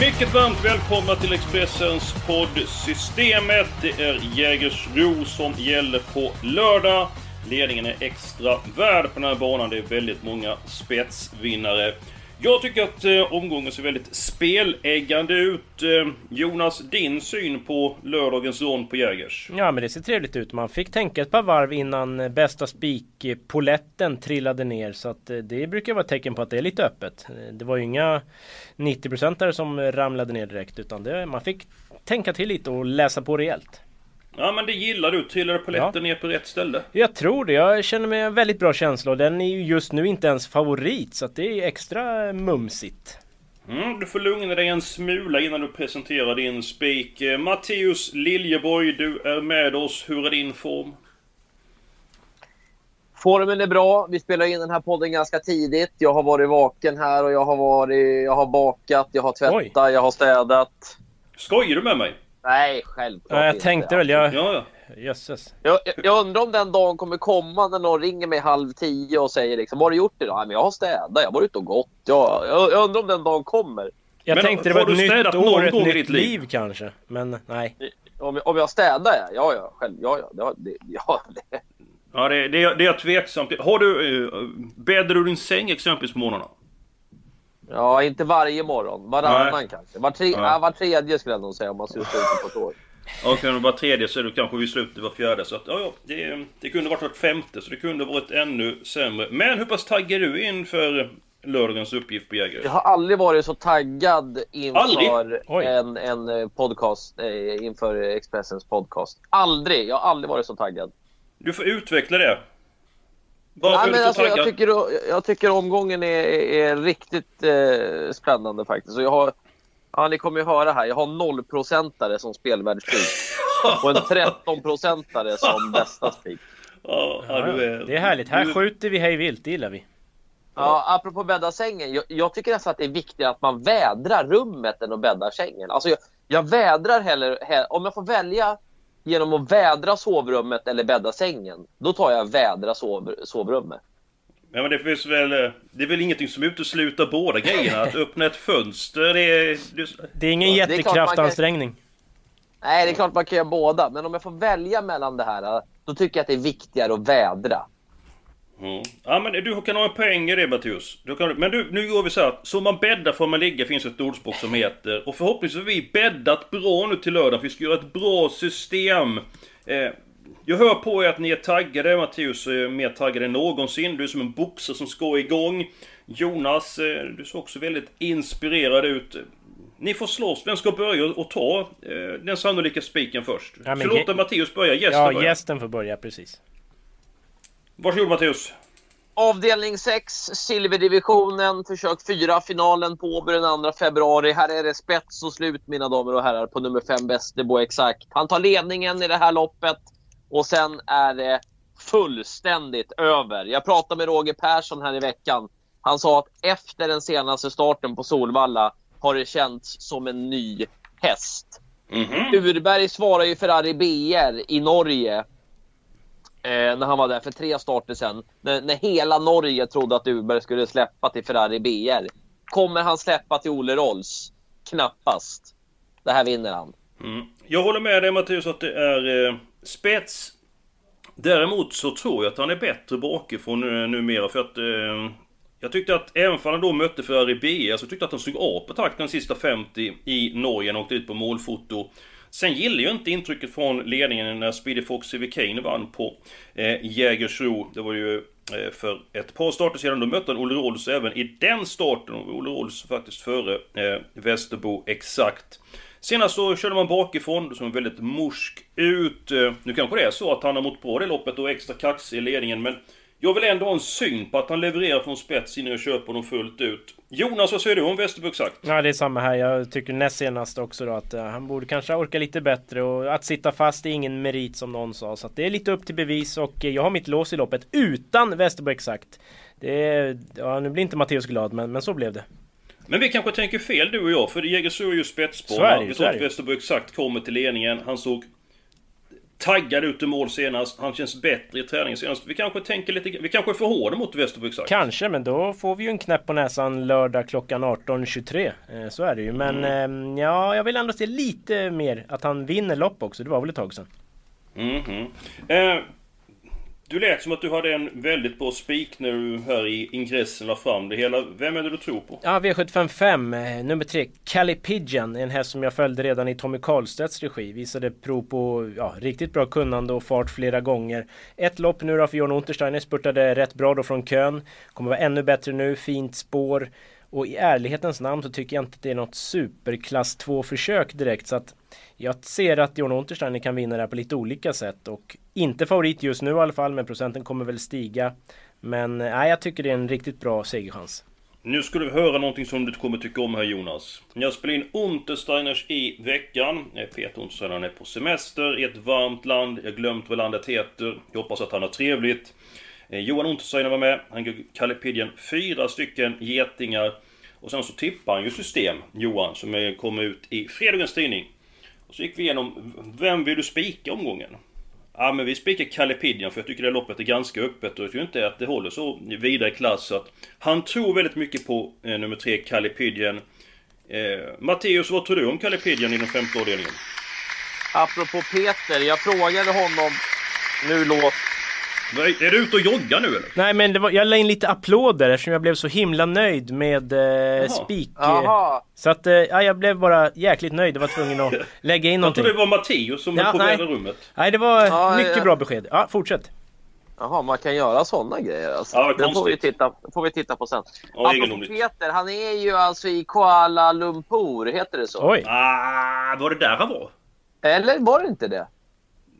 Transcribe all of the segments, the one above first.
Mycket varmt välkomna till Expressens podd Systemet. Det är Jägersro som gäller på lördag. Ledningen är extra värd på den här banan. Det är väldigt många spetsvinnare. Jag tycker att eh, omgången ser väldigt speläggande ut. Eh, Jonas, din syn på lördagens rond på Jägers? Ja men det ser trevligt ut. Man fick tänka ett par varv innan eh, bästa spikpoletten trillade ner. Så att eh, det brukar vara ett tecken på att det är lite öppet. Eh, det var ju inga 90 där som ramlade ner direkt. Utan det, man fick tänka till lite och läsa på rejält. Ja men det gillar du. Trillade polletten ner på rätt ställe? Jag tror det. Jag känner mig en väldigt bra känsla. Och den är ju just nu inte ens favorit. Så att det är extra mumsigt. Mm, du får lugna dig en smula innan du presenterar din spik. Eh, Matteus Liljeborg, du är med oss. Hur är din form? Formen är bra. Vi spelar in den här podden ganska tidigt. Jag har varit vaken här och jag har, varit, jag har bakat, jag har tvättat, jag har städat. Skojar du med mig? Nej, självklart Ja, jag inte. tänkte väl. Jag... Ja, ja. Jösses. Jag, jag, jag undrar om den dagen kommer komma när någon ringer mig halv tio och säger liksom, vad har du gjort idag? Nej, men jag har städat, jag har varit ute och gått. Jag, jag, jag undrar om den dagen kommer. Jag Men tänkte det var ett du nytt år, ett nytt ditt liv. liv? kanske. Men nej. Om, om jag städar, ja. Ja, ja, själv. Ja, ja. Det, har- det, ja, det. Ja, det, det, är- det är jag tveksam till. Har du... Uh, bäddar du din säng exempelvis på morgnarna? Ja, inte varje morgon. Varannan Nej. kanske. Var, tre, Ja. ja. var tredje skulle jag nog säga om man skulle sluta på ett år. Och kan det vara tredje så är du kanske vid slutet var fjärde. Så att, ja, ja, det, det kunde varit vart femte, så det kunde varit ännu sämre. Men hur pass taggad är du inför lördagens uppgift på Jägare? Jag har aldrig varit så taggad inför en, en eh, podcast, eh, inför Expressens podcast. Aldrig! Jag har aldrig varit så taggad. Du får utveckla det. Varför Nej, men så alltså, jag, tycker, jag tycker omgången är, är riktigt eh, spännande faktiskt. Och jag har, ja, ni kommer ju höra här, jag har nollprocentare som spelvärldsspik. och en 13-procentare som bästa spik. Ja, Det är härligt. Här skjuter vi hej vilt, det gillar vi. Ja, apropå bädda sängen. Jag, jag tycker nästan att det är viktigare att man vädrar rummet än att bädda sängen. Alltså jag, jag vädrar hellre, he, om jag får välja genom att vädra sovrummet eller bädda sängen, då tar jag vädra sov, sovrummet. Ja, men det finns väl... eh, Det är väl ingenting som utesluter båda grejerna? Att öppna ett fönster, det är... Det, Det är ingen jättekraftansträngning. Nej, det är klart man kan göra båda, men om jag får välja mellan det här, då tycker jag att det är viktigare att vädra. Mm. Ja men du kan ha en poäng i det Mattias. Men du, nu går vi så här. Så man bäddar får man ligga finns ett ordspråk som heter. Och förhoppningsvis har vi bäddat bra nu till lördag. Vi ska göra ett bra system. Eh, jag hör på er att ni är taggade. Mattias är mer taggad än någonsin. Du är som en boxare som ska igång. Jonas, eh, du ser också väldigt inspirerad ut. Ni får slåss. Vem ska börja och ta eh, den sannolika spiken först? Ja, så låta ge- Mattias börja. Gästen Ja, börjar. gästen får börja precis. Varsågod Mattias. Avdelning 6, silverdivisionen, försök 4, finalen på Åby den 2 februari. Här är det spets och slut mina damer och herrar på nummer 5 Västerbo exakt. Han tar ledningen i det här loppet och sen är det fullständigt över. Jag pratade med Roger Persson här i veckan. Han sa att efter den senaste starten på Solvalla har det känts som en ny häst. Mhm. Urberg svarar ju Ferrari BR i Norge. Eh, när han var där för tre starter sen, När, när hela Norge trodde att Uber skulle släppa till Ferrari BR. Kommer han släppa till Ole Rolls? Knappast. Det här vinner han. Mm. Jag håller med dig Mattias att det är eh, spets. Däremot så tror jag att han är bättre bakifrån eh, numera för att eh, Jag tyckte att även om han då mötte Ferrari BR så tyckte jag att han stod av på takten sista 50 i Norge och åkte ut på målfoto. Sen gillar jag inte intrycket från ledningen när Speedy Fox Civicane vann på eh, Jägersro. Det var ju eh, för ett par starter sedan. Då mötte han Olle Rolls även i den starten. Och Olle Rolls faktiskt före eh, Västerbo exakt. Senast så körde man bakifrån, som väldigt morsk ut. Eh, Nu kanske det är så att han har mått bra det loppet och är extra kaxig i ledningen, men jag vill ändå ha en syn på att han levererar från spets innan jag köper honom fullt ut. Jonas, vad säger du om Westerberg sagt? Ja, det är samma här. Jag tycker näst senast också då att uh, han borde kanske orka lite bättre och att sitta fast är ingen merit som någon sa. Så att det är lite upp till bevis och uh, jag har mitt lås i loppet utan Westerberg exakt. Det är, ja, nu blir inte Matteus glad, men, men så blev det. Men vi kanske tänker fel du och jag, för Jägersro är ju spetsspår. Vi tror att Westerberg exakt kommer till ledningen. Han såg taggad ut i mål senast. Han känns bättre i träningen senast. Vi kanske tänker lite... Vi kanske är för hårda mot Västerbo exakt. Kanske, men då får vi ju en knäpp på näsan lördag klockan 18.23. Eh, så är det ju. Men mm. eh, ja, jag vill ändå se lite mer att han vinner lopp också. Det var väl ett tag sedan. Mm -hmm. eh, du lät som att du hade en väldigt bra spik när du här i ingressen la fram det hela. Vem är det du tror på? Ja, V755, eh, nummer tre, Cali Pigeon. En häst som jag följde redan i Tommy Karlstedts regi. Visade prov på ja, riktigt bra kunnande och fart flera gånger. Ett lopp nu då för John Untersteiner. Spurtade rätt bra då från kön. Kommer vara ännu bättre nu, fint spår. Och i ärlighetens namn så tycker jag inte att det är något superklass 2 försök direkt. Så att jag ser att John Untersteiner kan vinna det här på lite olika sätt och inte favorit just nu i alla fall men procenten kommer väl stiga. Men eh, nej, jag tycker det är en riktigt bra segerchans. Nu ska du höra någonting som du kommer tycka om här Jonas. Jag spelar in Untersteiners i veckan. Peter Untersteiner är på semester i ett varmt land. Jag har glömt vad landet heter. Jag hoppas att han har trevligt. Eh, Johan Untersteiner var med. Han gav Kalle Pidgen fyra stycken getingar. Och sen så tippar han ju system, Johan, som kommer ut i fredagens tidning. Och så gick vi igenom, vem vill du spika omgången? Ja men vi spikar Kalle Pidjan för jag tycker det loppet är ganska öppet och jag tror inte att det håller så vidare i klass så att Han tror väldigt mycket på eh, nummer tre, Kalle Pidjan. Eh, Matteus, vad tror du om Kalle Pidjan i den femte avdelningen? Apropå Peter, jag frågade honom Nu låt är du ute och joggar nu eller? Nej men det var, jag la in lite applåder eftersom jag blev så himla nöjd med eh, spik. Aha. Så att eh, ja, jag blev bara jäkligt nöjd. Jag var tvungen att lägga in någonting. Jag trodde det var Matteos som ja, med rummet. Nej det var ja, mycket ja. bra besked. Ja, fortsätt. Jaha, man kan göra sådana grejer alltså. Ja, det får vi, titta, får vi titta på sen. Ja, Peter, han är ju alltså i Kuala Lumpur, heter det så? Oj! Ah, var det där han var? Eller var det inte det?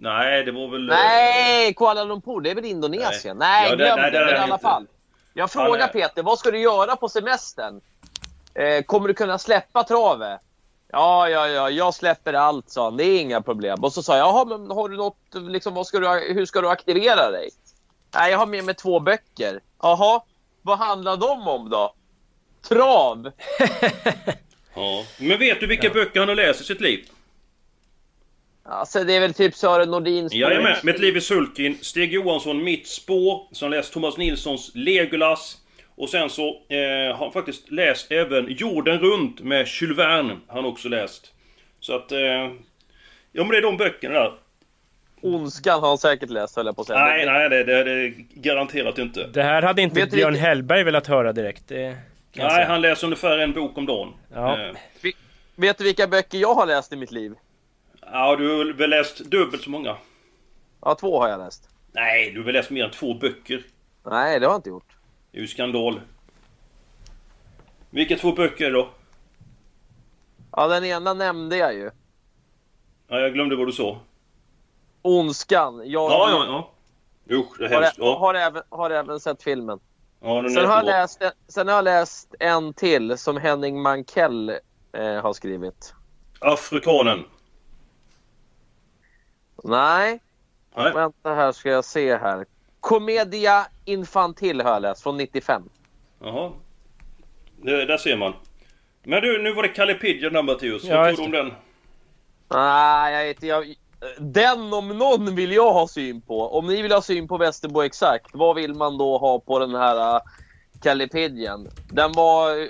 Nej, det var väl... Nej, Kuala Lumpur, det är väl Indonesien? Nej, nej ja, glöm det, det, i alla fall. Jag frågar Peter, vad ska du göra på semestern? Eh, kommer du kunna släppa travet? Ja, ja, ja, jag släpper allt, sa han. Det är inga problem. Och så sa jag, jaha, men har du något, liksom, vad ska du, hur ska du aktivera dig? Nej, jag har med mig två böcker. Jaha, vad handlar de om då? Trav! ja, men vet du vilka ja. böcker han har läst i sitt liv? Alltså det är väl typ Sören Nordins? Jajamän, Mitt liv i sulkin. Stig Johansson, Mitt spår. Som läst Thomas Nilssons Legolas. Och sen så eh, har han faktiskt läst även Jorden runt med Jules Verne. Han också läst. Så att... Eh, ja men det är de böckerna där. Ondskan har han säkert läst höll jag på att säga. Nej, nej det, det, det garanterat inte. Det här hade inte Vet Björn Hellberg velat höra direkt. nej, han läser ungefär en bok om dagen. Ja. Eh. Vet du vilka böcker jag har läst i mitt liv? Ja, du har väl läst dubbelt så många? Ja, två har jag läst. Nej, du har väl läst mer än två böcker? Nej, det har jag inte gjort. Det är ju skandal. Vilka två böcker då? Ja, den ena nämnde jag ju. Ja, jag glömde vad du sa. Ondskan. Jag ja, ja, ja. Usch, det är har, hemskt. Ja. Har, även, har även sett filmen. Ja, den sen, har jag läst, sen har jag läst en till som Henning Mankell eh, har skrivit. Afrikanen. Nej. Nej. Vänta här ska jag se här. Commedia Infantil har jag läst från 95. Jaha. Det, där ser man. Men du, nu var det Kalle Pidgeon där Mattias. Ja, Vad tror du om den? Nej, jag vet jag, Den om någon vill jag ha syn på. Om ni vill ha syn på Västerbo exakt, vad vill man då ha på den här uh, Kalle Pidgeon? Den var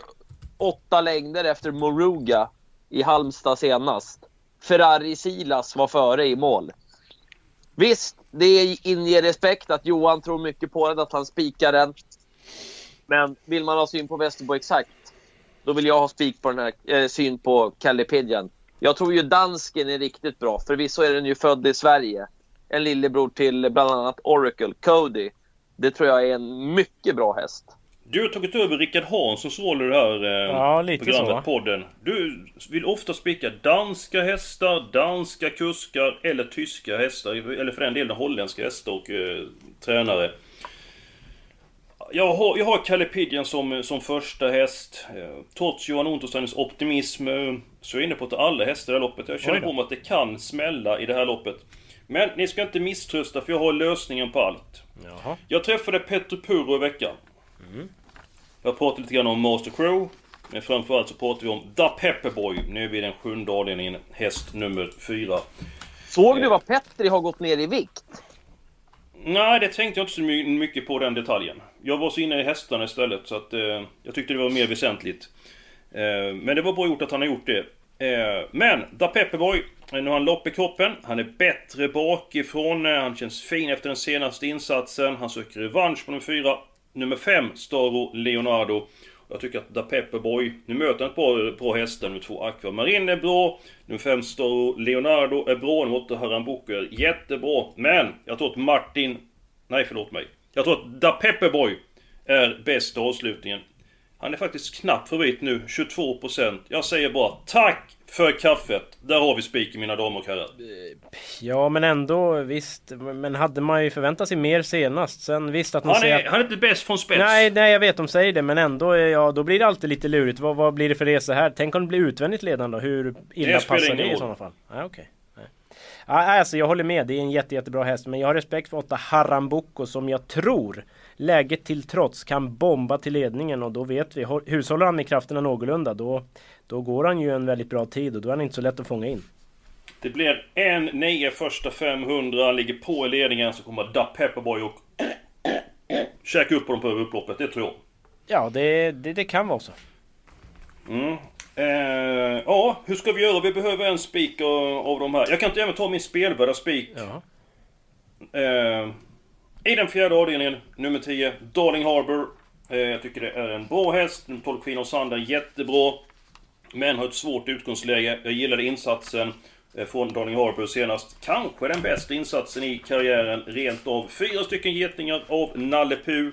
åtta längder efter Moruga i Halmstad senast. Ferrari Silas var före i mål. Visst, det inger respekt att Johan tror mycket på den, att han spikar den. Men vill man ha syn på Västerbo exakt, då vill jag ha spik på den här, eh, syn på Kalle Pidjan. Jag tror ju dansken är riktigt bra. Förvisso är den ju född i Sverige. En lillebror till bland annat Oracle, Cody. Det tror jag är en mycket bra häst. Du har tagit över Rickard Hanssons roll i det här eh, ja, lite programmet, så. podden. Du vill ofta spika danska hästar, danska kuskar eller tyska hästar. Eller för den delen holländska hästar och eh, tränare. jag har, jag har Kalle Pidgen som, som första häst. Eh, trots Johan Untersteiners optimism eh, så är jag inne på att alla hästar i det här loppet. Jag känner på mig att det kan smälla i det här loppet. Men ni ska inte misströsta för jag har lösningen på allt. Jaha. Jag träffade Petter Puro i veckan. Jag pratade lite grann om Master Crow. Men framförallt så pratar vi om Da Pepperboy. Nu är vi i den sjunde avdelningen, häst nummer fyra. Såg du vad Petri har gått ner i vikt? Nej, det tänkte jag inte så my- mycket på den detaljen. Jag var så inne i hästarna istället så att eh, jag tyckte det var mer väsentligt. Eh, men det var bra gjort att han har gjort det. Eh, men, Da Pepperboy, eh, nu har han lopp i kroppen. Han är bättre bakifrån. Eh, han känns fin efter den senaste insatsen. Han söker revansch på nummer 4. Nummer 5, Staro Leonardo. Jag tycker att Da Pepperboy, nu möter han ett bra, bra hästar. Nummer 2, Aquamarin är bra. Nummer 5, Staro Leonardo är bra. Nummer 8, Harambuco är jättebra. Men, jag tror att Martin... Nej, förlåt mig. Jag tror att Da Pepperboy är bäst i avslutningen. Han är faktiskt knappt favorit nu, 22%. Jag säger bara tack för kaffet. Där har vi spiken mina damer och herrar. Ja men ändå visst. Men hade man ju förväntat sig mer senast. Sen visst att man Han säger är, att... han är inte bäst från spets. Nej, nej jag vet de säger det men ändå, ja då blir det alltid lite lurigt. Vad, vad blir det för resa här? Tänk om det blir utvändigt ledande då? Hur illa Det passar det i sådana fall? Nej, okej. Nej. Ja, alltså jag håller med, det är en jätte, jättebra häst. Men jag har respekt för åtta Harambuco som jag tror, läget till trots, kan bomba till ledningen. Och då vet vi, hå- hushåller han med krafterna någorlunda då, då går han ju en väldigt bra tid och då är han inte så lätt att fånga in. Det blir en 9 första 500. Han ligger på i ledningen. Så kommer Da Pepperboy och käka upp på dem på upploppet. Det tror jag. Ja, det, det, det kan vara så. Mm. Eh, ja, hur ska vi göra? Vi behöver en spik av, av de här. Jag kan inte även ta min spelvärda spik. Ja. Eh, i den fjärde avdelningen, nummer 10, Darling Harbour. Eh, jag tycker det är en bra häst. Nummer 12, Queen of är jättebra. Men har ett svårt utgångsläge. Jag gillade insatsen eh, från Darling Harbour senast. Kanske den bästa insatsen i karriären, rent av. Fyra stycken getingar av Nalle Puh.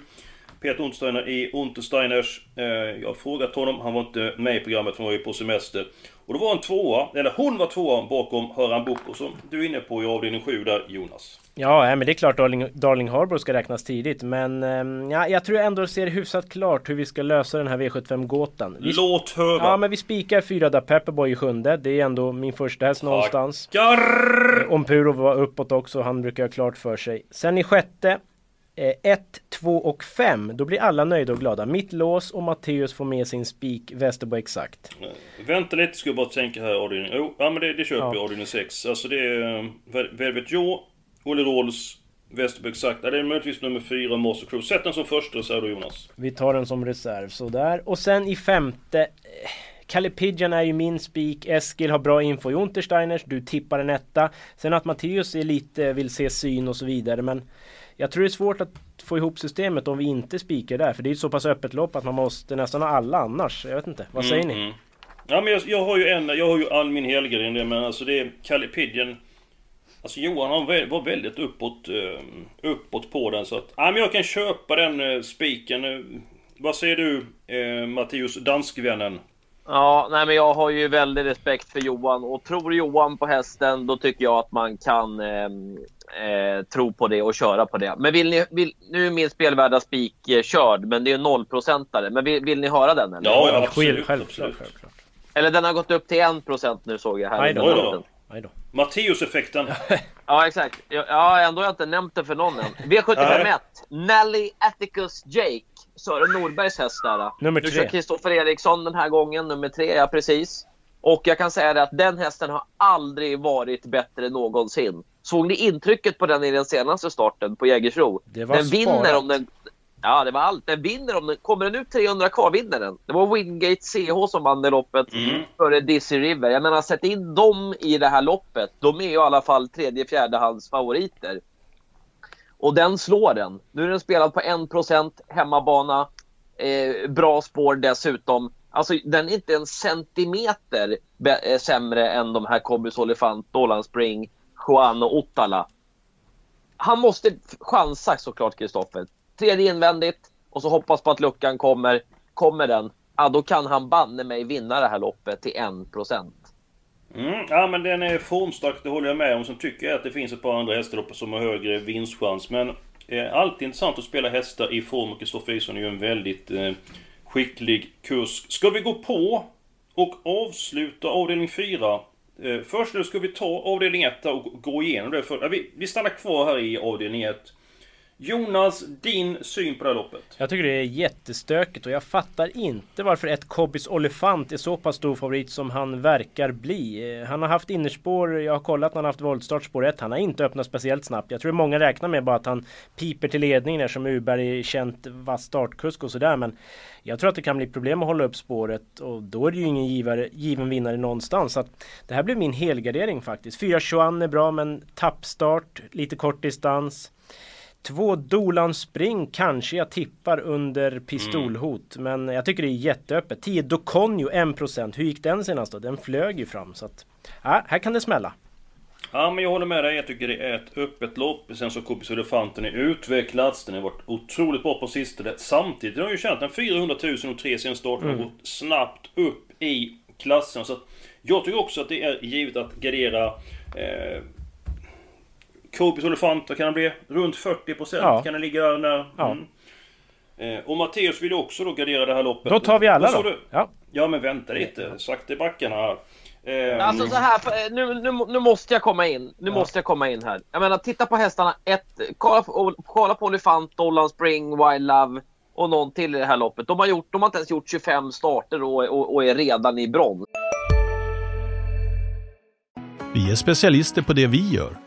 Peter Untersteiner i Untersteiners. Eh, jag har frågat honom, han var inte med i programmet för han var ju på semester. Och då var han tvåa, eller hon var tvåa bakom Höran Boko som du är inne på i avdelning 7 där Jonas. Ja, men det är klart Darling, Darling Harbour ska räknas tidigt. Men ehm, ja, jag tror ändå det ser hyfsat klart hur vi ska lösa den här V75-gåtan. Vi, Låt höra! ja, men vi spikar fyra där Pepperboy i sjunde. Det är ändå min första häst någonstans. Tackar! Om Puro var uppåt också, han brukar ha klart för sig. Sen i sjätte, 1, 2 och 5. Då blir alla nöjda och glada. Mitt lås och Matteus får med sin spik Västerbo exakt. Vänta lite, ska jag bara tänka här avdelning... Jo, ja men det, det köper Ja. jag avdelning 6. Alltså det är... eh, Vel- Velvet Joe, Olle Rolls, Westerberg exakt. Ja, det är möjligtvis nummer 4, Master Crew. Sätt den som första här då Jonas. Vi tar den som reserv sådär. Och sen i femte eh, Kalle Pidjan är ju min spik, Eskil har bra info i Untersteiners, du tippar en etta. Sen att Matteus är lite, vill se syn och så vidare men jag tror det är svårt att få ihop systemet om vi inte spikar där för det är ju ett så pass öppet lopp att man måste nästan ha alla annars. Jag vet inte, vad säger ni? Mm. Ja men jag, jag har ju en, jag har ju Almin Helgren det, men alltså det är Kalle Pidgen. Alltså Johan han var väldigt uppåt, eh, uppåt på den så att... Ja men jag kan köpa den eh, spiken. Eh, Vad säger du eh, Matteus, danskvännen? Ja, nej, men jag har ju väldigt respekt för Johan och tror Johan på hästen, då tycker jag att man kan eh, eh, tro på det och köra på det. Men vill ni, vill, nu är min spelvärda spik eh, körd, men det är en nollprocentare. Men vill, vill ni höra den? Eller? Ja, Själv- absolut, självklart, absolut. självklart. eller den har gått upp till 1% nu såg jag här. Aj då. Aj då. Matteus-effekten. Ja, exakt. Ja, Ja, ändå har jag inte nämnt det för någon än. V751, Nelly Atticus Jake. Sören Norbergs häst där. Nummer Nu tre. kör Kristoffer Eriksson den här gången, nummer tre, ja precis. Och jag kan säga det att den hästen har aldrig varit bättre någonsin. Såg ni intrycket på den i den senaste starten på Jägersro? Det var den vinner sparat. om den... Ja, det var allt. Den vinner om den... Kommer den ut 300 kvar vinner den. Det var Wingate CH som vann det loppet Mm. före Dizzy River. Jag menar, sätt in dem i det här loppet. De är ju i alla fall tredje, fjärde hans favoriter. Och den slår den. Nu är den spelad på 1% hemmabana. Eh, bra spår dessutom. Alltså den är inte en centimeter eh, sämre än de här Cobbys Olifant, Dolan Spring, Juan och Ottala. Han måste chansa såklart Kristoffer. Tredje invändigt och så hoppas på att luckan kommer. Kommer den, ja då kan han banne mig vinna det här loppet till 1%. Mm, ja men den är formstark, det håller jag med om. Sen tycker jag att det finns ett par andra hästlopp som har högre vinstchans. Men Eh, alltid intressant att spela hästar i form och Kristoffer Eriksson är ju en väldigt eh, skicklig kusk. Ska vi gå på och avsluta avdelning 4? Eh, först nu ska vi ta avdelning 1 och gå igenom det. För, vi, vi stannar kvar här i avdelning 1. Jonas, din syn på det här loppet? Jag tycker det är jättestökigt och jag fattar inte varför ett Kobbis Olifant är så pass stor favorit som han verkar bli. Eh, han har haft innerspår, jag har kollat när han har haft voltstart spår 1. Han har inte öppnat speciellt snabbt. Jag tror många räknar med bara att han piper till ledningen eftersom Uberg är känt vass startkusk och sådär. Men jag tror att det kan bli problem att hålla upp spåret och då är det ju ingen givare, given vinnare någonstans. Så att det här blir min helgardering faktiskt. 4.21 är bra men tappstart, lite kort distans. Två Dolan Spring kanske jag tippar under pistolhot. Mm. Men jag tycker det är jätteöppet. 10 Doconio 1%. Hur gick den senast då? Den flög ju fram. Så att, ja, här kan det smälla. Ja men jag håller med dig. Jag tycker det är ett öppet lopp. Sen så Kubis Elefanten är utvecklats. Den har varit otroligt bra på sistone. Samtidigt har jag ju känt en 400 000 och tre sen starten mm. har gått snabbt upp i klassen. Så att jag tycker också att det är givet att gardera eh, Kopis Elefanter kan det bli runt 40% ja. kan det ligga där. Ja. mm. eh, och Matteus vill också då gardera det här loppet. Då tar vi alla då. Du? Ja. ja men vänta lite, sakta i backarna här. Eh, alltså så här, nu, nu, nu måste jag komma in. Nu ja. måste jag komma in här. Jag menar, titta på hästarna. Ett, kolla, på, kolla på Olifant, Dollan Spring, Wild Love och någon till i det här loppet. De har, gjort, de har inte ens gjort 25 starter och, och, och är redan i brons. Vi är specialister på det vi gör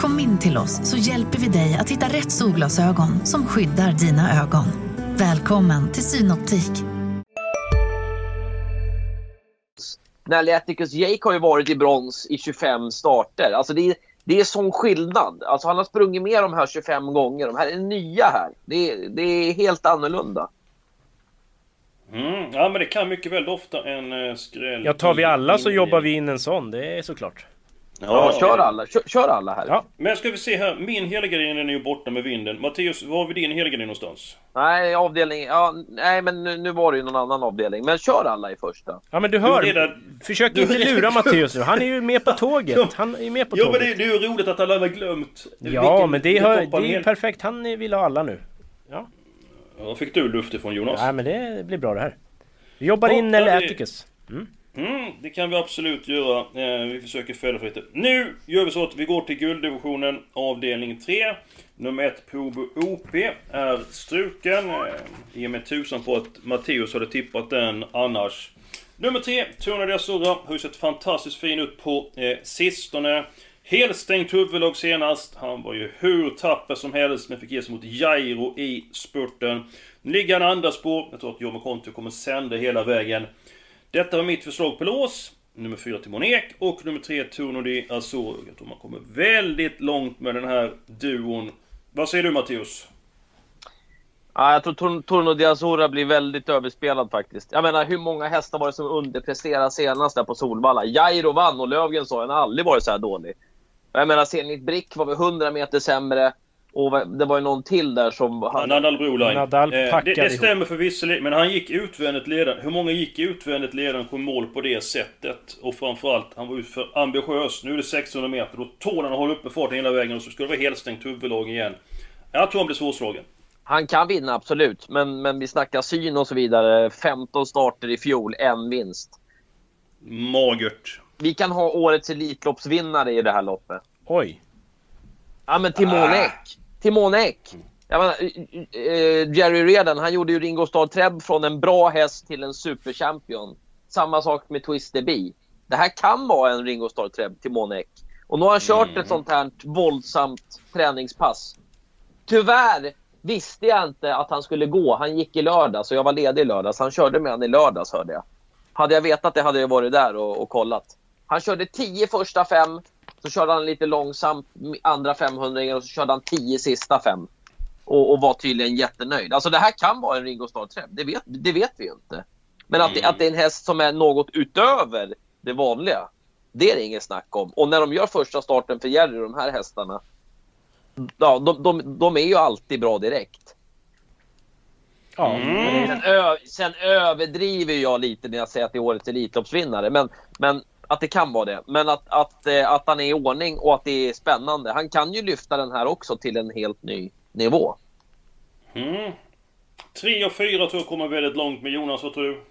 Kom in till oss så hjälper vi dig att hitta rätt solglasögon som skyddar dina ögon. Välkommen till Synoptik. Nelly Atticus Jake har ju varit i brons i 25 starter. Alltså det är, det är sån skillnad. Alltså han har sprungit med de här 25 gånger. De här är nya här. Det är, det är helt annorlunda. Mm, ja men det kan mycket väl ofta en uh, skräll. Ja tar vi alla så jobbar vi in en sån. Det är såklart. Ja, kör alla. Kör, kör, alla här. Ja. Men ska vi se här. Min helgardin är ju borta med vinden. Matteus, var har vi din helgardin någonstans? Nej, avdelning... Ja, nej, men nu, nu, var det ju någon annan avdelning. Men kör alla i första. Ja, men du hör. Du, där... Försök du, inte lura Matteus nu. Han är ju med på tåget. Han är med på ja, tåget. men det, det är ju roligt att alla har glömt. Ja, Vilken, men det, hör, det är perfekt. Han vill ha alla nu. Ja. Ja, fick du luft ifrån Jonas? Nej, men det blir bra det här. Vi jobbar ja, in eller Atticus. Mm. Mm, det kan vi absolut göra. Eh, vi försöker följa för lite. Nu gör vi så att vi går till gulddivisionen avdelning 3. Nummer 1 Probo OP är struken. Eh, I och med tusan på att Matteus hade tippat den annars. Nummer 3, Tuna Diazura, har ju sett fantastiskt fin ut på eh, sistone. Helstängt huvudlag senast. Han var ju hur tapper som helst men fick ge sig mot Jairo i spurten. Nu ligger han andra spår. Jag tror att Jomo Kontio kommer sända hela vägen. Detta var mitt förslag på lås. Nummer 4 till Monek och nummer 3 Torno di Azor. Jag tror man kommer väldigt långt med den här duon. Vad säger du Matteus? Ja, jag tror Torno di Azura blir väldigt överspelad faktiskt. Jag menar, hur många hästar var det som underpresterade senast där på Solvalla? Jairo vann och Lövgren sa han aldrig varit så här dålig. Jag menar, Zenit Brick var väl 100 meter sämre. Och det var ju någon till där som... Han... Nadal Broline. Nadal eh, det, det stämmer förvisso, men han gick utvändigt ledande. Hur många gick utvändigt ledande på mål på det sättet? Och framförallt, han var ju för ambitiös. Nu är det 600 meter, då tål han att hålla uppe farten hela vägen och så ska det vara helstängt huvudlag igen. Jag tror han blir svårslagen. Han kan vinna, absolut. Men, men vi snackar syn och så vidare. 15 starter i fjol, en vinst. Magert. Vi kan ha årets Elitloppsvinnare i det här loppet. Oj. Ja, men Timon ah. Ek. Timon Ek. Jag menar, uh, Jerry Redan, han gjorde ju Ringo Starr Treb från en bra häst till en superchampion. Samma sak med Twister B. Det här kan vara en Ringo Starr Treb, Timon Ek. Och nu har han kört mm. ett sånt här våldsamt träningspass. Tyvärr visste jag inte att han skulle gå. Han gick i lördag, så jag var ledig i lördags. Han körde med han i lördags, hörde jag. Hade jag vetat det hade jag varit där och, och kollat. Han körde 10 första fem, så körde han lite långsamt andra 500 och så körde han 10 sista fem. Och, och, var tydligen jättenöjd. Alltså det här kan vara en Ringo Starr-träff. Det vet, det vet vi ju inte. Men att, det, att det är en häst som är något utöver det vanliga, det är det inget snack om. Och när de gör första starten för Jerry, de här hästarna, ja, de, de, de är ju alltid bra direkt. Ja, Mm. Sen, ö, sen överdriver jag lite när jag säger att det är årets Elitloppsvinnare, men, men att det kan vara det. Men att, att, eh, att han är i ordning och att det är spännande. Han kan ju lyfta den här också till en helt ny nivå. Mm. 3 och 4 tror jag kommer väldigt långt med Jonas, vad tror du?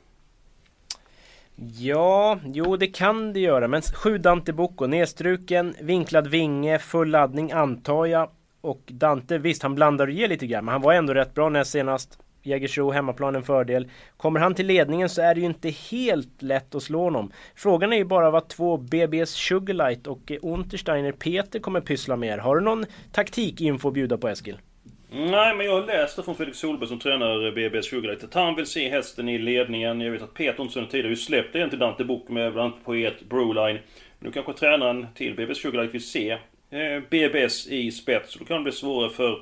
Ja, jo det kan det göra. Men sju Dante Bocco, nedstruken, vinklad vinge, full laddning antar jag. Och Dante, visst han blandar och ger lite grann, men han var ändå rätt bra näst senast. Jägersro, hemmaplan en fördel. Kommer han till ledningen så är det ju inte helt lätt att slå honom. Frågan är ju bara vad två BBS Sugarlight och Untersteiner Peter kommer pyssla med. Har du någon taktikinfo att bjuda på Eskil? Nej, men jag har läst det från Felix Solberg som tränar BBS Sugarlight. Att han vill se hästen i ledningen. Jag vet att Peter inte tidigare har ju släppt en till Dante Book med bland annat Poet Broline. Nu kanske tränaren till BBS Sugarlight vill se eh, BBS i spets. Då kan det bli svårare för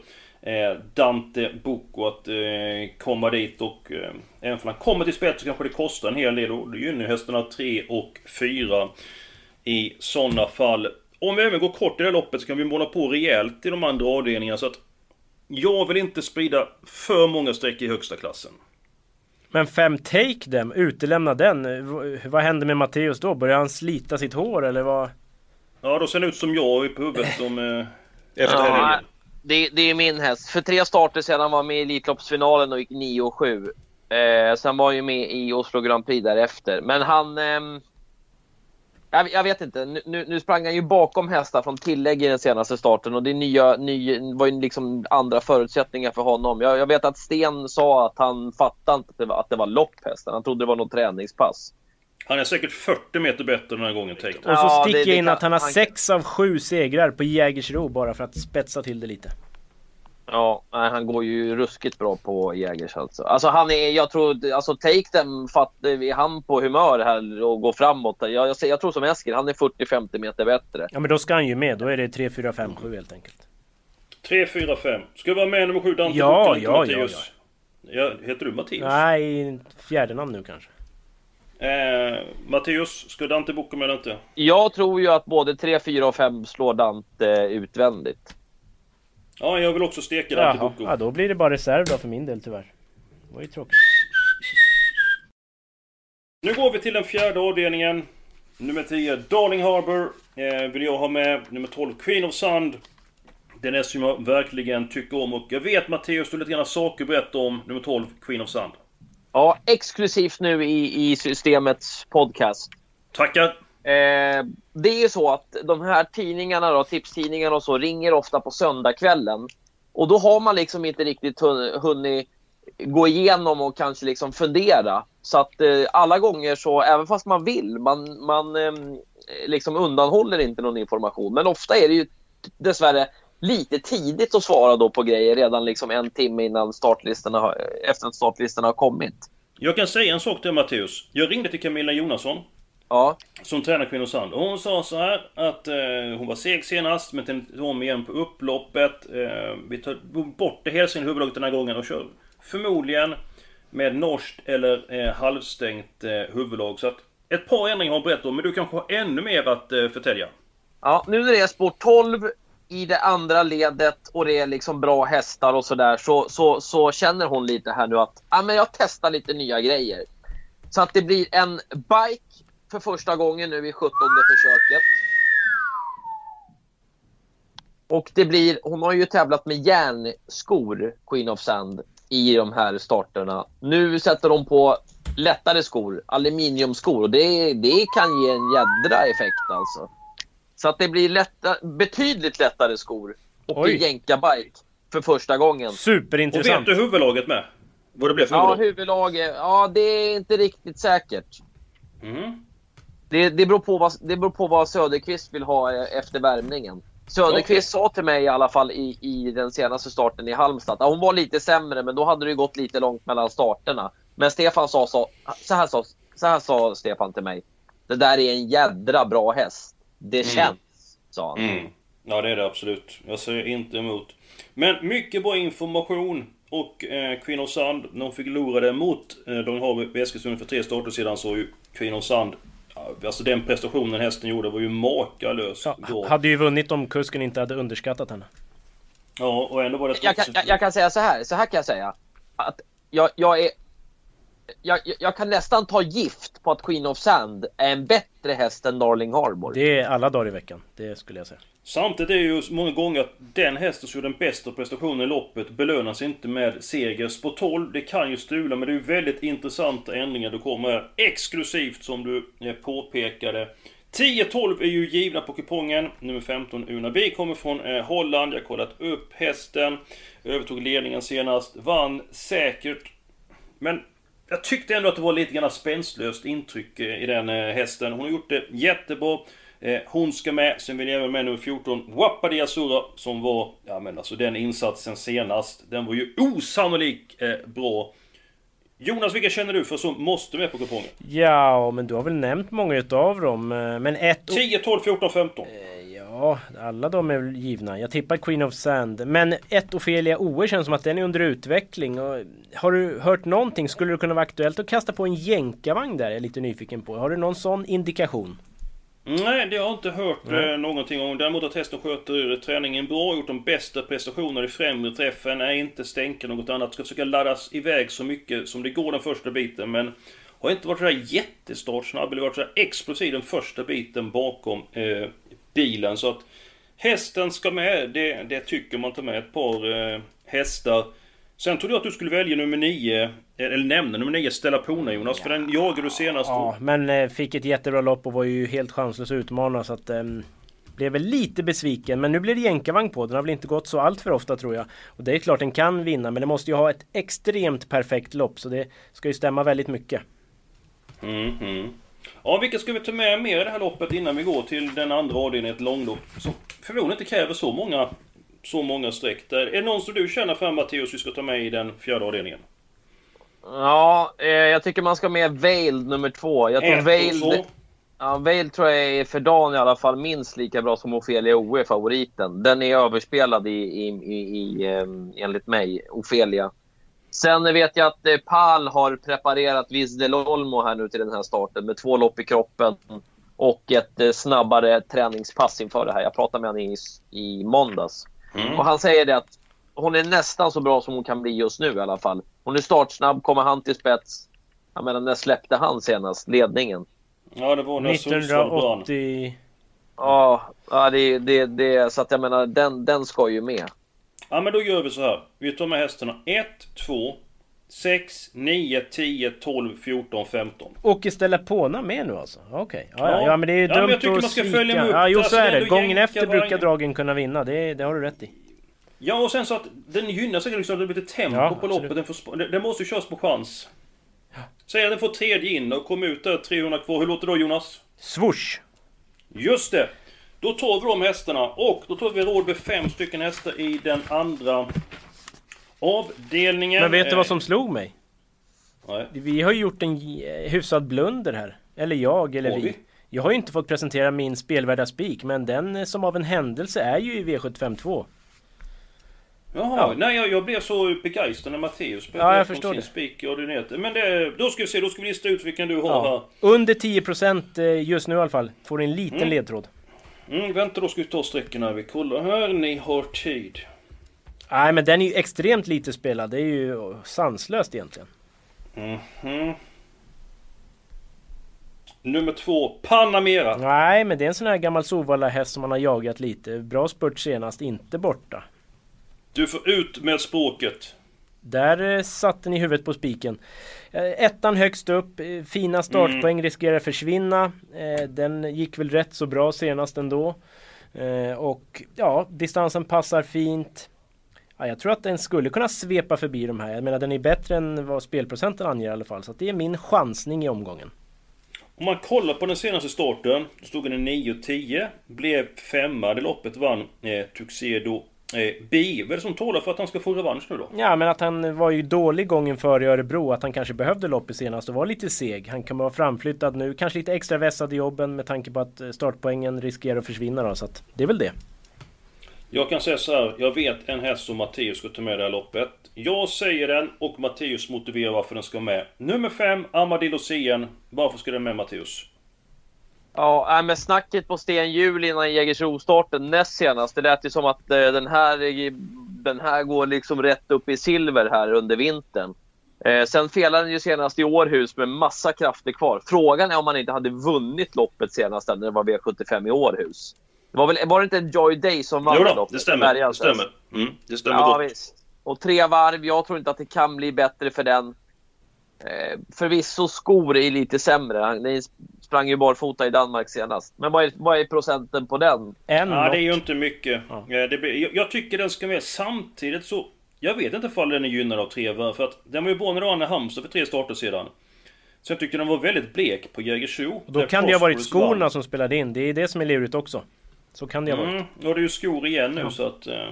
Dante Bocco att eh, komma dit och eh, även om han kommer till spets så kanske det kostar en hel del. Och det gynnar hästarna 3 och 4 i sådana fall. Om vi även går kort i det här loppet så kan vi måla på rejält i de andra avdelningarna så att jag vill inte sprida för många streck i högsta klassen. Men fem take them, utelämna den. Vad händer med Matteus då? Börjar han slita sitt hår eller vad? Ja, då ser det ut som jag på huvudet om... Eh, efter Ja det, det är min häst. För tre starter sedan var med i Elitloppsfinalen och gick 9 och 7. Eh, sen var han ju med i Oslo Grand Prix därefter. Men han... Eh, jag, jag vet inte. Nu, nu, sprang han ju bakom hästar från tillägg i den senaste starten och det nya, ny, var ju liksom andra förutsättningar för honom. Jag, jag vet att Sten sa att han fattade inte att det var, att det var lopphästen. Han trodde det var något träningspass. Han är säkert 40 meter bättre den här gången, Take. Och så Ja, sticker det- det jag in kan- att han har han- sex av sju segrar på Jägersro bara för att spetsa till det lite. Ja, han går ju ruskigt bra på Jägers alltså. Alltså han är, jag tror, alltså take them, fatt, är han på humör här och går framåt. Jag, jag, jag tror som Eskil, han är 40-50 meter bättre. Ja men då ska han ju med, då är det 3, 4, 5, 7 helt enkelt. 3, 4, 5. Ska vi vara med nummer 7, Dante Ja, Bocco, ja, Mattias? Ja, heter du Mattias? Nej, fjärde namn nu kanske. Eh, Mattias, ska Dante Bocco med eller inte? Jag tror ju att både 3, 4 och 5 slår Dante utvändigt. Ja, jag vill också steka Dante Jaha, Bocco. ja, då blir det bara reserv då för min del tyvärr. Det var ju tråkigt. Nu går vi till den fjärde avdelningen. Nummer 10, Darling Harbour. Eh, vill jag ha med. Nummer 12, Queen of Sand. Den är som jag verkligen tycker om och jag vet Matteus, du har lite grann saker att berätta om nummer 12, Queen of Sand. Ja, exklusivt nu i, i systemets podcast. Tackar! Eh, det är ju så att de här tidningarna, då, tipstidningarna och så, ringer ofta på söndagskvällen. Och då har man liksom inte riktigt hun- hunnit gå igenom och kanske liksom fundera. Så att eh, alla gånger så, även fast man vill, man, man eh, liksom undanhåller inte någon information. Men ofta är det ju dessvärre lite tidigt att svara då på grejer redan liksom en timme innan startlistorna har, efter att startlistorna har kommit. Jag kan säga en sak till Matteus. Jag ringde till Camilla Jonasson. Ja. Som tränar Kvinnosand. Och hon sa så här att eh, hon var seg senast, men tänkte om igen på upploppet. Eh, vi tar bort det hela sin huvudlaget den här gången och kör förmodligen med norskt eller eh, halvstängt eh, huvudlag. Så att ett par ändringar har hon berättat om, men du kanske har ännu mer att eh, förtälja? Ja, nu när det är spår 12 i det andra ledet och det är liksom bra hästar och sådär så, så, så känner hon lite här nu att ah, men jag testar lite nya grejer. Så att det blir en bike för första gången nu i 17 försöket. Och det blir, hon har ju tävlat med järnskor, Queen of Sand, i de här starterna. Nu sätter de på lättare skor, aluminiumskor och det, det kan ge en jädra effekt alltså. Så att det blir lätta, betydligt lättare skor och Oj. jänka-bike för första gången. Och Superintressant. vet du huvudlaget med? Vad det blev för Ja, huvudlag? huvudlaget. Ja, det är inte riktigt säkert. Mm. Det, det, beror på vad, det beror på vad Söderqvist vill ha eh, efter värmningen. Söderqvist sa till mig i alla fall i, i den senaste starten i Halmstad att hon var lite sämre, men då hade det gått lite långt mellan starterna. Men Stefan sa så, så, här, sa, så här sa Stefan till mig. Det där är en jädra bra häst. Det Mm. känns, sa han. Mm. Ja, det är det absolut. Jag säger inte emot. Men mycket bra information och eh, Queen of Sand, när hon förlorade mot eh, Hav i Eskilstuna för tre starter sedan så ju Queen of Sand Alltså den prestationen hästen gjorde var ju makalös. Ja, hade ju vunnit om kusken inte hade underskattat henne. Ja, och ändå var det... Jag kan, jag, jag kan säga så här, så här kan jag säga. Att jag, jag är... Jag, jag kan nästan ta gift på att Queen of Sand är en bättre häst än Darling Harbour. Det är alla dagar i veckan, det skulle jag säga. Samtidigt är det ju många gånger att den hästen som gjorde den bästa prestationen i loppet belönas inte med seger. Spår 12, det kan ju strula men det är ju väldigt intressanta ändringar du kommer exklusivt som du eh, påpekade. 10-12 är ju givna på kupongen. Nummer 15 Una B kommer från eh, Holland. Jag har kollat upp hästen. Övertog ledningen senast. Vann säkert. Men jag tyckte ändå att det var lite grann spänstlöst intryck eh, i den hästen. Hon har gjort det jättebra. Eh, hon ska med, sen vill jag även med nummer 14, Wapadi Asura, som var, ja men alltså den insatsen senast, den var ju osannolikt eh, bra. Jonas, vilka känner du för som måste med på kupongen? Ja, men du har väl nämnt många utav dem, eh, men ett... 10, 12, 14, 15. Ja, alla de är väl givna. Jag tippar Queen of Sand. Men ett Ofelia OE känns som att den är under utveckling. Och har du hört någonting? Skulle det kunna vara aktuellt att kasta på en jänkarvagn där? Jag är lite nyfiken på. Har du någon sån indikation? Nej, det har jag inte hört eh, någonting om. Däremot att hästen sköter träningen bra, gjort de bästa prestationerna i främre träffen, är inte stänka något annat. Ska försöka laddas iväg så mycket som det går den första biten, men har inte varit sådär jättestartsnabb eller varit sådär explosiv den första biten bakom eh, bilen. Så att hästen ska med, det, det tycker man tar med ett par eh, hästar. Sen trodde jag att du skulle välja nummer 9, eller nämna nummer 9, Stella Pona Jonas, ja. för den jagade du senast. Ja, men eh, fick ett jättebra lopp och var ju helt chanslös att utmana så att... Eh, blev väl lite besviken, men nu blir det jänkarvagn på. Den har väl inte gått så allt för ofta tror jag. Och det är klart den kan vinna, men det måste ju ha ett extremt perfekt lopp, så det ska ju stämma väldigt mycket. Mm -hmm. Ja, vilka ska vi ta med mer i det här loppet innan vi går till den andra avdelningen, ett långlopp som förmodligen inte kräver så många så många streck där. Är det någon som du känner för Matteus vi ska ta med i den fjärde avdelningen? Ja, eh, jag tycker man ska med Veiled nummer två. Jag tror Veiled, ja, Veiled tror jag är för dagen i alla fall minst lika bra som Ofelia OE, favoriten. Den är överspelad i, i, i, i um, enligt mig, Ofelia. Sen vet jag att eh, Pal har preparerat Visdel Olmo här nu till den här starten med två lopp i kroppen och ett eh, snabbare träningspass inför det här. Jag pratade med honom i, i måndags. Mm. Och han säger det att hon är nästan så bra som hon kan bli just nu i alla fall. Hon är startsnabb, kommer han till spets. Jag menar, när släppte han senast ledningen? Ja, det var när 1980... Ja, ja det, det, det, så att jag menar, den, den ska ju med. Ja, men då gör vi så här. Vi tar med hästarna 1, 2, 6, 9, 10, 12, 14, 15. Och istället Påna med nu alltså? Okej. Okay. Ja, ja, ja, men det är ju ja, dumt att man ska svika. Följa upp. Ja, jo så är det. Gången efter brukar dragen kunna vinna. Det, det har du rätt i. Ja, och sen så att den gynnar sig liksom. Det blir lite tempo ja, på loppet. Den, får, den måste ju köras på chans. Säg att den får tredje in och kommer ut där 300 kvar. Hur låter det då Jonas? Swoosh! Just det! Då tar vi de hästarna och då tar vi råd med fem stycken hästar i den andra avdelningen. Men vet du vad som slog mig? Nej. Vi har ju gjort en hyfsad blunder här. Eller jag, eller vi. vi. Jag har ju inte fått presentera min spelvärda spik, men den som av en händelse är ju i V752. Jaha, ja. nej jag, jag blev så begeistrad när Matteus spelade ja, jag förstår sin spik i ordineter. Men det, då ska vi se, då ska vi lista ut vilken du har ja. här. Under 10% eh, just nu i alla fall. Får en liten mm. ledtråd. Mm, vänta då ska vi ta här. Vi kollar här, ni har tid. Nej men den är ju extremt lite spelad. Det är ju sanslöst egentligen. Mm -hmm. Nummer två, Panamera. Nej, men det är en sån här gammal Sovalla häst som man har jagat lite. Bra spurt senast, inte borta. Du får ut med språket. Där eh, satte ni huvudet på spiken. Eh, ettan högst upp, eh, fina startpoäng mm. riskerar försvinna. Den gick väl rätt så bra senast ändå. Och ja, distansen passar fint. Ja, jag tror att den skulle kunna svepa förbi de här. Jag menar den är bättre än vad spelprocenten anger i alla fall. Så det är min chansning i omgången. Om man kollar på den senaste starten, då stod den 9-10. Blev femma, det loppet vann eh, Tuxedo eh, B. Vad är det som talar för att han ska få revansch nu då? Ja men att han var ju dålig gången före i Örebro. Att han kanske behövde loppet senast och var lite seg. Han kan vara framflyttad nu. Kanske lite extra vässad i jobben med tanke på att eh, startpoängen riskerar att försvinna då. Så att det är väl det. Jag kan säga så här, jag vet en häst som Matteus ska ta med i det här loppet. Jag säger den och Matteus motiverar varför den ska med. Nummer 5, Amadillo Sien. Varför ska den med Matteus? Ja, men snacket på Sten Hjul innan Jägersro-starten näst senast, det lät ju som att eh, den, här, den här går liksom rätt upp i silver här under vintern. Eh, sen felade den ju senast i Århus med massa krafter kvar. Frågan är om man inte hade vunnit loppet senast när det var V75 i Århus. Det var, väl, var det inte Joy Day som vann Jo då, loppet? det stämmer. Det stämmer. Mm, det stämmer Ja, gott. visst. Och tre varv, jag tror inte att det kan bli bättre för den. Eh, förvisso skor är lite sämre. Han den sprang ju barfota i Danmark senast. Men vad är, vad är procenten på den? En Ja, det är ju inte mycket. Eh, Det jag, jag tycker den ska med samtidigt så... Jag vet inte ifall den är gynnad av tre varv, för att den var ju bra när det var i Halmstad för tre starter sedan. Så jag tycker den var väldigt blek på Jägersro. Och då kan det ju ha varit skorna som spelade in. Det är det som är lurigt också. Så kan det ha varit. Mm, och det är ju skor igen nu så att... Eh,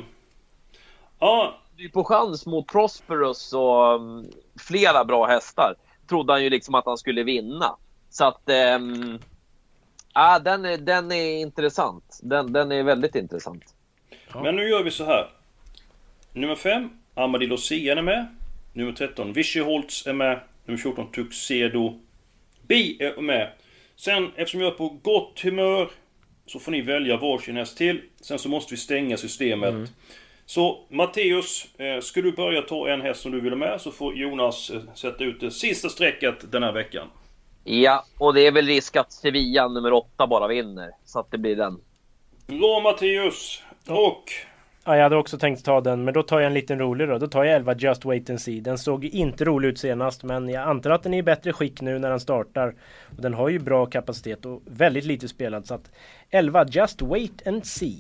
ja, Det är på chans mot Prosperous och um, flera bra hästar. Trodde han ju liksom att han skulle vinna. Så att... Um, ja, den, är, den är intressant. Den, den är väldigt intressant. Men nu gör vi så här. Nummer 5, Amadillo Sien är med. Nummer 13, Vichy Holtz är med. Nummer 14, Tuxedo Bi är med. Sen, eftersom jag är på gott humör, så får ni välja varsin häst till. Sen så måste vi stänga systemet. Så Matteus, eh, ska du börja ta en häst som du vill ha med så får Jonas eh, sätta ut det sista strecket den här veckan. Ja, och det är väl risk att Sevilla nummer åtta bara vinner. Så att det blir den. Bra Matteus! Och... Ja, jag hade också tänkt ta den, men då tar jag en liten rolig då. Då tar jag 11 Just Wait and See. Den såg inte rolig ut senast, men jag antar att den är i bättre skick nu när den startar. Och den har ju bra kapacitet och väldigt lite spelad, så att 11 Just Wait and See.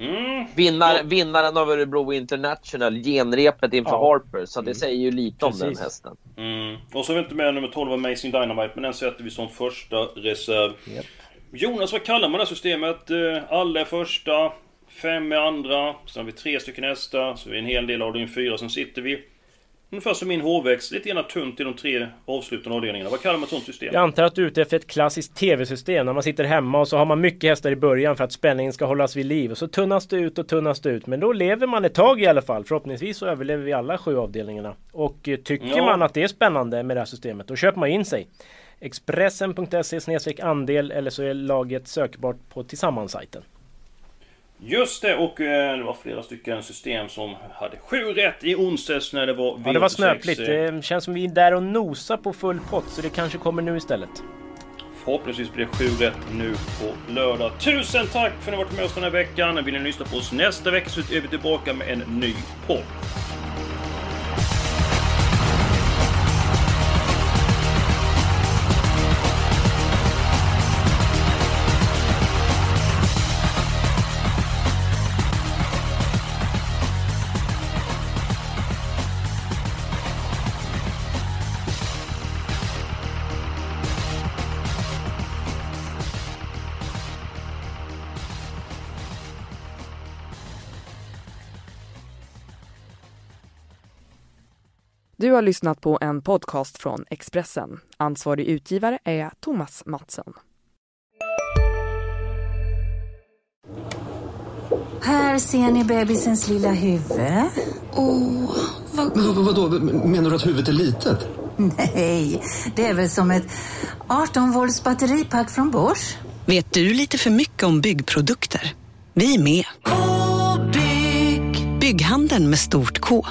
Mm, Vinnar, Vinnaren av Örebro International, genrepet inför Ja. Harper. Så det säger ju lite om den Precis. hästen. Mm. Och så har vi inte med nummer 12 Amazing Dynamite, men den sätter vi som första reserv. Japp. Jonas, vad kallar man det här systemet? Eh, Alla är första, fem är andra, sen har vi tre stycken hästar, så är vi en hel del avdelning fyra, sen sitter vi ungefär som min H-växt, lite grann tunt i de tre avslutande avdelningarna. Vad kallar man ett sånt system? Jag antar att du är ute efter ett klassiskt tv-system när man sitter hemma och så har man mycket hästar i början för att spänningen ska hållas vid liv. Och så tunnas det ut och tunnas det ut. Men då lever man ett tag i alla fall. Förhoppningsvis så överlever vi alla sju avdelningarna. Och eh, tycker Ja. man att det är spännande med det här systemet, då köper man in sig. Expressen.se andel eller så är laget sökbart på Tillsammans-sajten. Just det, och eh, det var flera stycken system som hade sju rätt i onsdags när det var Ja, det var V86. snöpligt. Det känns som vi är där och nosar på full pott, så det kanske kommer nu istället. Förhoppningsvis blir det sju rätt nu på lördag. Tusen tack för att ni varit med oss den här veckan. Vill ni lyssna på oss nästa vecka så är vi tillbaka med en ny podd. Du har lyssnat på en podcast från Expressen. Ansvarig utgivare är Thomas Mattsson. Här ser ni bebisens lilla huvud. Åh, vad... Men vad, vadå, menar du att huvudet är litet? Nej, det är väl som ett 18 volts batteripack från Bosch. Vet du lite för mycket om byggprodukter? Vi är med. K-bygg. Bygghandeln med stort K.